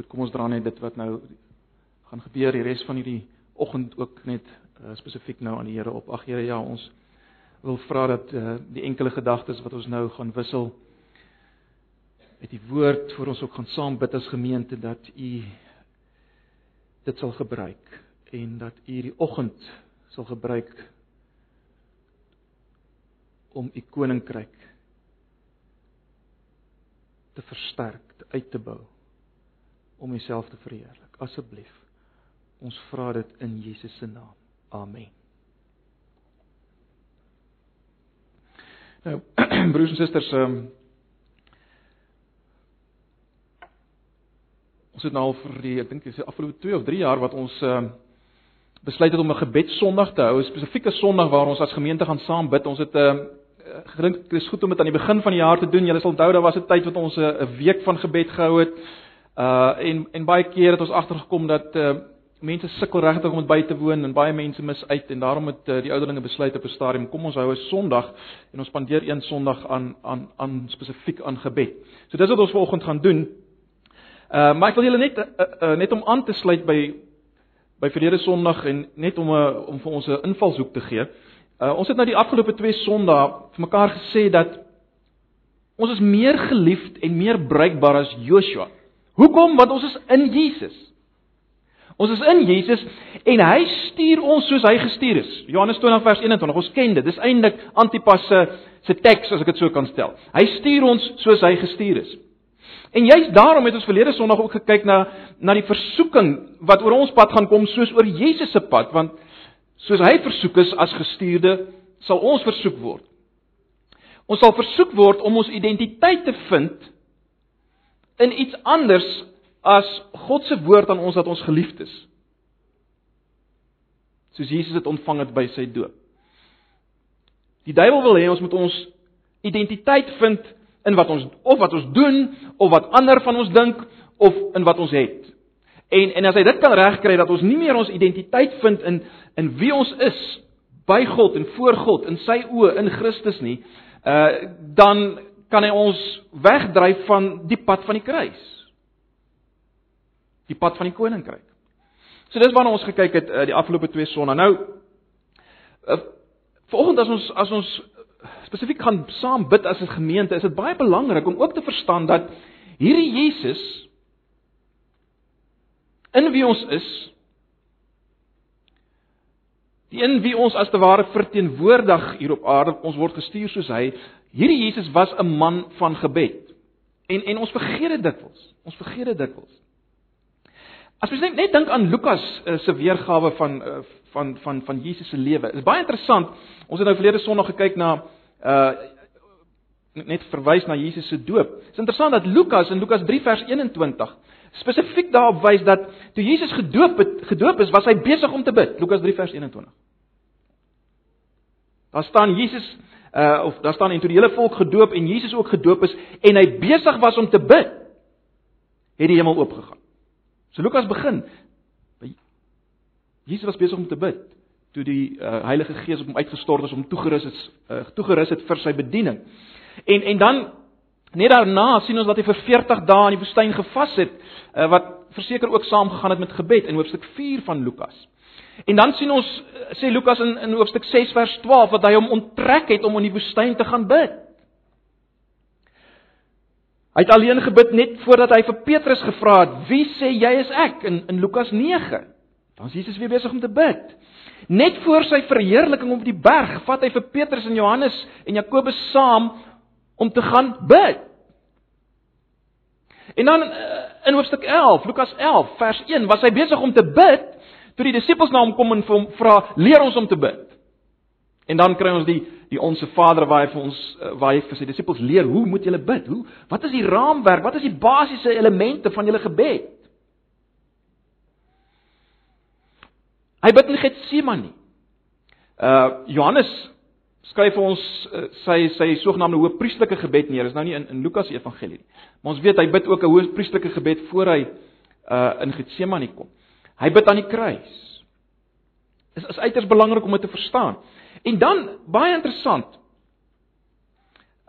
Goed, kom ons dra net dit wat nou gaan gebeur die res van hierdie oggend ook net uh, spesifiek nou aan die Here op. Ag Here, ja, ons wil vra dat uh, die enkele gedagtes wat ons nou gaan wissel met die woord vir ons ook gaan saam bid as gemeente dat u dit sal gebruik en dat u die oggend sal gebruik om u koninkryk te versterk, te uit te bou om jouself te verheerlik. Asseblief. Ons vra dit in Jesus se naam. Amen. Nou, broers en susters, um, ons het nou al vir die, ek dink dis die afgelope 2 of 3 jaar wat ons um, besluit het om 'n gebedssondag te hou, 'n spesifieke sondag waar ons as gemeente gaan saam bid. Ons het 'n um, gedink dit is goed om dit aan die begin van die jaar te doen. Julle sal onthou daar was 'n tyd wat ons 'n week van gebed gehou het. Uh en en baie keer het ons agtergekom dat uh mense sukkel regtig om dit by te woon en baie mense mis uit en daarom het uh, die ouderlinge besluit op 'n stadium kom ons hou 'n Sondag en ons spandeer een Sondag aan aan aan spesifiek aan gebed. So dis wat ons vanoggend gaan doen. Uh maar ek wil julle net uh, uh, net om aan te sluit by by verlede Sondag en net om 'n uh, om vir ons 'n invalshoek te gee. Uh ons het nou die afgelope 2 Sondae vir mekaar gesê dat ons is meer geliefd en meer bruikbaar as Joshua. Hoekom? Want ons is in Jesus. Ons is in Jesus en hy stuur ons soos hy gestuur is. Johannes 20 vers 21. Ons ken dit. Dis eintlik Antipas se se teks as ek dit so kan stel. Hy stuur ons soos hy gestuur is. En juist daarom het ons verlede Sondag ook gekyk na na die versoeking wat oor ons pad gaan kom soos oor Jesus se pad want soos hy versoek is as gestuurde sal ons versoek word. Ons sal versoek word om ons identiteit te vind in iets anders as God se woord aan ons dat ons geliefd is. Soos Jesus dit ontvang het by sy doop. Die duiwel wil hê ons moet ons identiteit vind in wat ons of wat ons doen of wat ander van ons dink of in wat ons het. En en as hy dit kan regkry dat ons nie meer ons identiteit vind in in wie ons is by God en voor God in sy oë in Christus nie, uh dan kan hy ons wegdryf van die pad van die kruis. Die pad van die koninkryk. So dis waarna ons gekyk het uh, die afgelope twee sonnae. Nou uh, vanoggend as ons as ons spesifiek gaan saam bid as 'n gemeente, is dit baie belangrik om ook te verstaan dat hierdie Jesus in wie ons is, die in wie ons as te ware verteenwoordig hier op aarde, ons word gestuur soos hy, Hierdie Jesus was 'n man van gebed. En en ons vergeet dit dikwels. Ons vergeet dit dikwels. As mens net, net dink aan Lukas uh, se weergawe van uh, van van van Jesus se lewe. Dit is baie interessant. Ons het nou verlede Sondag gekyk na uh net verwys na Jesus se doop. Dit is interessant dat Lukas in Lukas 3 vers 21 spesifiek daarop wys dat toe Jesus gedoop het, gedoop is, was hy besig om te bid. Lukas 3 vers 21. Daar staan Jesus uh of daar staan en toe die hele volk gedoop en Jesus ook gedoop is en hy besig was om te bid, het die hemel oopgegaan. So Lukas begin by Jesus was besig om te bid toe die uh, Heilige Gees op hom uitgestort is om toegerus het uh, toegerus het vir sy bediening. En en dan net daarna sien ons dat hy vir 40 dae in die woestyn gevas het uh, wat verseker ook saamgegaan het met gebed in hoofstuk 4 van Lukas. En dan sien ons sê Lukas in in hoofstuk 6 vers 12 dat hy hom onttrek het om in die woestyn te gaan bid. Hy het alleen gebid net voordat hy vir Petrus gevra het: "Wie sê jy is ek?" in in Lukas 9. Dan is Jesus weer besig om te bid. Net voor sy verheerliking op die berg, vat hy vir Petrus en Johannes en Jakobus saam om te gaan bid. En dan eh, in hoofstuk 11, Lukas 11 vers 1, was hy besig om te bid toe die disippels na hom kom en vir hom vra, "Leer ons om te bid." En dan kry ons die die onsse Vader waar hy vir ons eh, waar hy vir sy disippels leer hoe moet julle bid? Hoe wat is die raamwerk? Wat is die basiese elemente van julle gebed? Hy bid in Getsemane. Uh Johannes skryf ons uh, sy sy sogenaamde hoëpriesterlike gebed neer. Is nou nie in in Lukas se evangelie nie. Maar ons weet hy bid ook 'n hoëpriesterlike gebed voor hy uh in Getsemane kom. Hy bid aan die kruis. Dit is, is uiters belangrik om dit te verstaan. En dan baie interessant.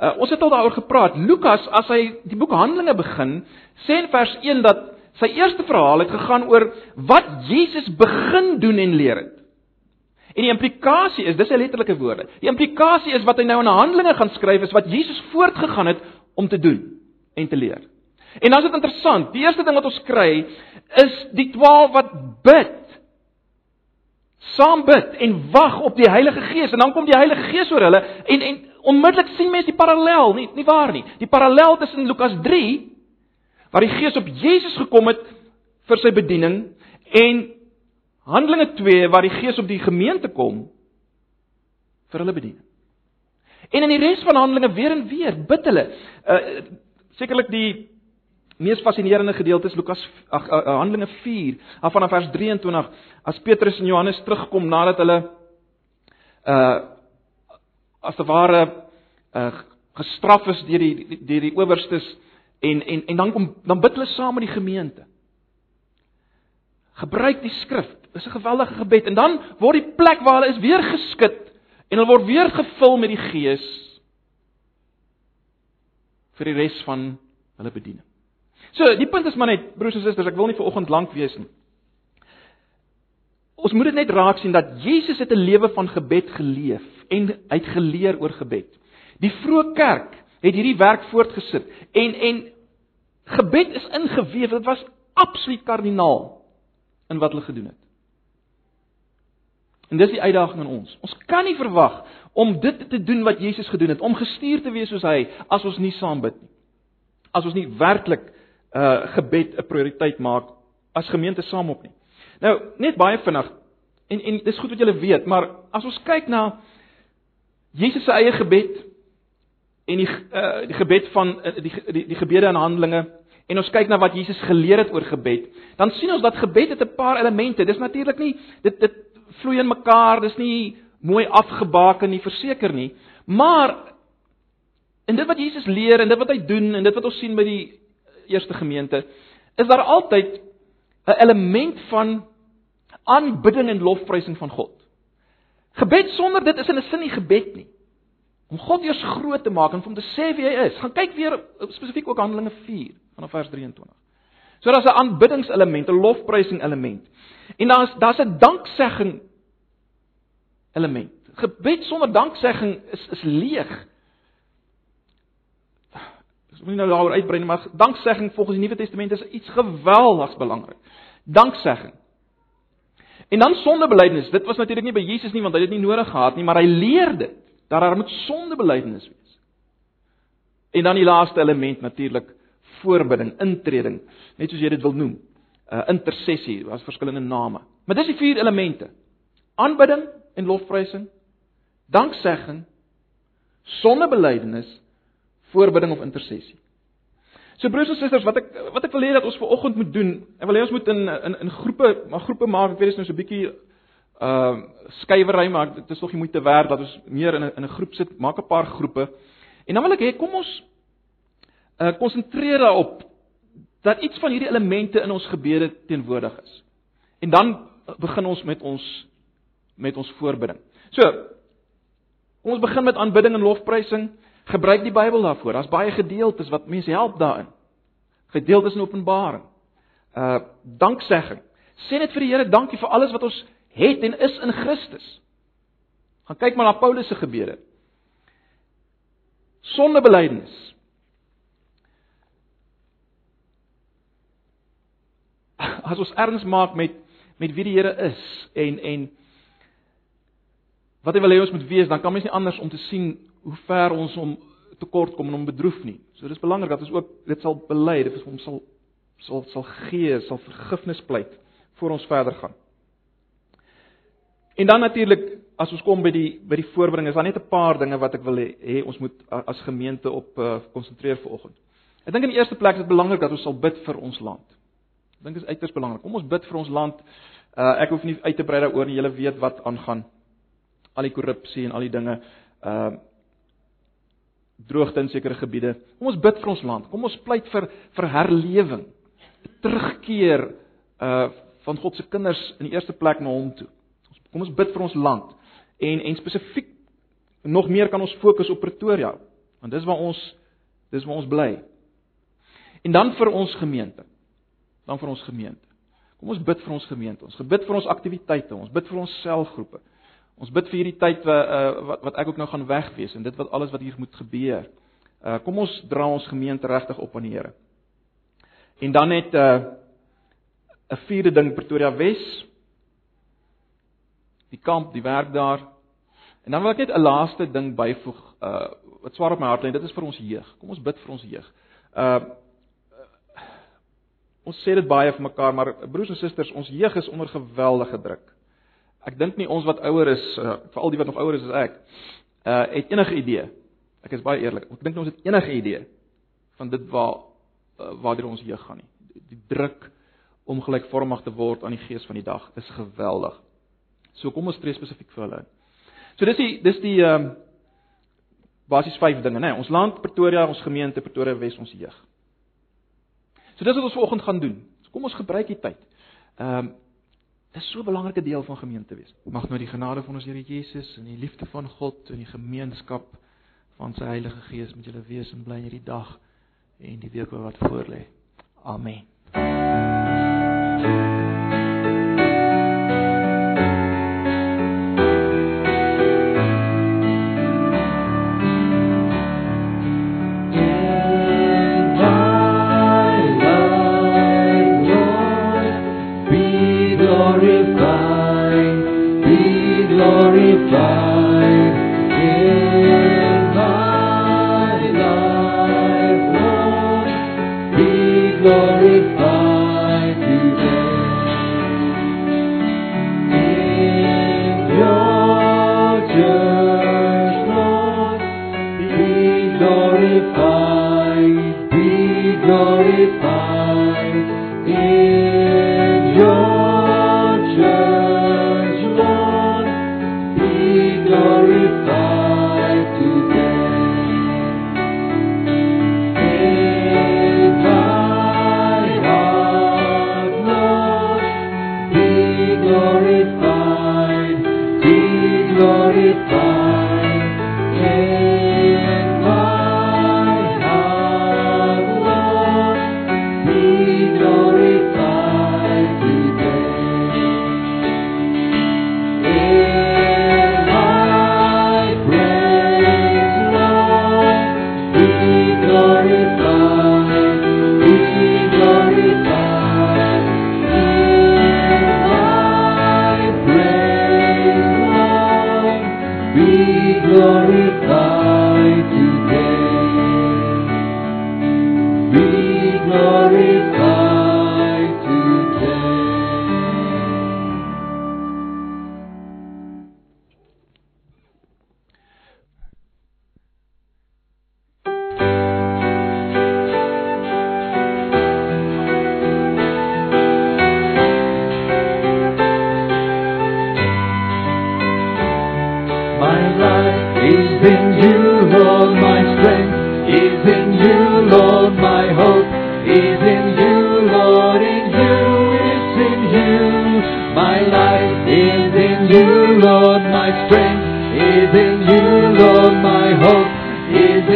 Uh, ons het al daaroor gepraat. Lukas as hy die boek Handelinge begin, sê in vers 1 dat Sy eerste verhaal het gegaan oor wat Jesus begin doen en leer het. En die implikasie is, dis 'n letterlike woorde. Die implikasie is wat hy nou in Handelinge gaan skryf is wat Jesus voortgegaan het om te doen en te leer. En dan is dit interessant. Die eerste ding wat ons kry is die 12 wat bid. Saam bid en wag op die Heilige Gees en dan kom die Heilige Gees oor hulle en en onmiddellik sien mense die parallel, nie nie waar nie. Die parallel tussen Lukas 3 waar die Gees op Jesus gekom het vir sy bediening en Handelinge 2 waar die Gees op die gemeente kom vir hulle bediening. En in die res van Handelinge weer en weer bid hulle. Uh sekerlik die mees fascinerende gedeelte is Lukas ag uh, uh, Handelinge 4 af vanaf vers 23 as Petrus en Johannes terugkom nadat hulle uh as te ware uh gestraf is deur die deur die owerstes en en en dan kom dan bid hulle saam met die gemeente. Gebruik die skrif. Dis 'n geweldige gebed en dan word die plek waar hulle is weer geskit en hulle word weer gevul met die Gees vir die res van hulle bediening. So, die punt is maar net broers en susters, ek wil nie vir oggend lank wees nie. Ons moet dit net raak sien dat Jesus het 'n lewe van gebed geleef en hy het geleer oor gebed. Die vroeë kerk het hierdie werk voortgesit en en gebed is ingeweef. Dit was absoluut kardinaal in wat hulle gedoen het. En dis die uitdaging aan ons. Ons kan nie verwag om dit te doen wat Jesus gedoen het, om gestuur te wees soos hy as ons nie saam bid nie. As ons nie werklik uh gebed 'n prioriteit maak as gemeente saam op nie. Nou, net baie vinnig en en dis goed wat julle weet, maar as ons kyk na Jesus se eie gebed en die uh, die gebed van uh, die die die gebede en handelinge en ons kyk na wat Jesus geleer het oor gebed, dan sien ons dat gebed het 'n paar elemente. Dis natuurlik nie dit dit vloei in mekaar, dis nie mooi afgebaken nie, verseker nie, maar in dit wat Jesus leer en dit wat hy doen en dit wat ons sien by die eerste gemeente, is daar altyd 'n element van aanbidding en lofprysing van God. Gebed sonder dit is in 'n sin nie gebed nie. Om God eers groot te maak en om te sê wie hy is. Gaan kyk weer spesifiek ook Handelinge 4 vanaf vers 23. So daar's 'n aanbiddingselement, 'n lofprysing element. En daar's daar's 'n danksegging element. Gebed sonder danksegging is is leeg. Ek moet nou daaroor uitbrei, maar danksegging volgens die Nuwe Testament is iets geweldigs belangrik. Danksegging. En dan sondebelydenis. Dit was natuurlik nie by Jesus nie want hy het dit nie nodig gehad nie, maar hy leer dit dat daar moet sondebelydenis wees. En dan die laaste element natuurlik voorbidding, intreding, net soos jy dit wil noem. Uh intersessie, daar's verskillende name. Maar dis die vier elemente. Aanbidding en lofprysing, danksegging, sondebelydenis, voorbidding of intersessie. So broers en susters, wat ek wat ek wil hê dat ons ver oggend moet doen, ek wil hê ons moet in in in groepe, maar groepe maak, ek weet dit is nou so 'n bietjie uh skrywery maar dit is nog nie moeite werd dat ons meer in 'n in 'n groep sit, maak 'n paar groepe. En dan wil ek hê kom ons uh konsentreer daarop dat iets van hierdie elemente in ons gebede teenwoordig is. En dan begin ons met ons met ons voorbidding. So kom ons begin met aanbidding en lofprysing. Gebruik die Bybel daarvoor. Daar's baie gedeeltes wat mense help daarin. Gedeeltes in Openbaring. Uh danksegging. Sê net vir die Here dankie vir alles wat ons het en is in Christus. Gaan kyk maar na Paulus se gebede. Sondebelydenis. As ons erns maak met met wie die Here is en en wat hy wil hê ons moet wees, dan kan mens nie anders om te sien hoe ver ons hom tekort kom en hom bedroef nie. So dis belangrik dat ons ook dit sal bely, dit is hom sal sal sal gee, sal vergifnis pleit voor ons verder gaan. En dan natuurlik as ons kom by die by die voorbereiding is daar net 'n paar dinge wat ek wil hê ons moet as gemeente op konsentreer uh, vir oggend. Ek dink in die eerste plek is dit belangrik dat ons sal bid vir ons land. Ek dink dit is uiters belangrik. Kom ons bid vir ons land. Uh, ek hoef nie uit te brei daaroor nie. Julle weet wat aangaan. Al die korrupsie en al die dinge. Uh droogte in sekere gebiede. Kom ons bid vir ons land. Kom ons pleit vir vir herlewing. Terugkeer uh van God se kinders in die eerste plek na hom toe. Kom ons bid vir ons land. En en spesifiek nog meer kan ons fokus op Pretoria, want dis waar ons dis waar ons bly. En dan vir ons gemeente. Dan vir ons gemeente. Kom ons bid vir ons gemeente. Ons gebid vir ons aktiwiteite, ons bid vir ons selgroepe. Ons bid vir hierdie tyd wat uh, wat wat ek ook nou gaan wegwees en dit wat alles wat hier moet gebeur. Uh kom ons dra ons gemeente regtig op aan die Here. En dan net 'n uh, 'n vierde ding Pretoria Wes. Die kamp, die werk daar. En dan wil ek net 'n laaste ding byvoeg uh wat swaar op my hart lê, dit is vir ons jeug. Kom ons bid vir ons jeug. Uh ons sê dit baie vir mekaar, maar broers en susters, ons jeug is onder geweldige druk. Ek dink nie ons wat ouer is, uh, veral die wat nog ouer is as ek, uh het enige idee. Ek is baie eerlik. Ek dink ons het enige idee van dit waar uh, waar ons jeug gaan nie. Die, die druk om gelykvormig te word aan die gees van die dag is geweldig. So kom ons tree spesifiek vir hulle. So dis die dis die ehm um, basies vyf dinge, né? Nee, ons land Pretoria, ons gemeente Pretoria Wes, ons jeug. So dis wat ons vanoggend gaan doen. So kom ons gebruik die tyd. Ehm um, dis so 'n belangrike deel van gemeente wees. Mag nou die genade van ons Here Jesus en die liefde van God en die gemeenskap van sy Heilige Gees met julle wees en bly in hierdie dag en die week wat voorlê. Amen.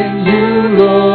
In you, Lord,